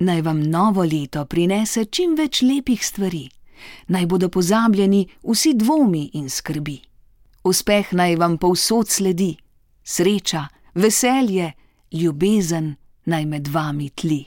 Naj vam novo leto prinese čim več lepih stvari, naj bodo pozabljeni vsi dvomi in skrbi. Uspeh naj vam povsod sledi, sreča, veselje, ljubezen naj med vami tli.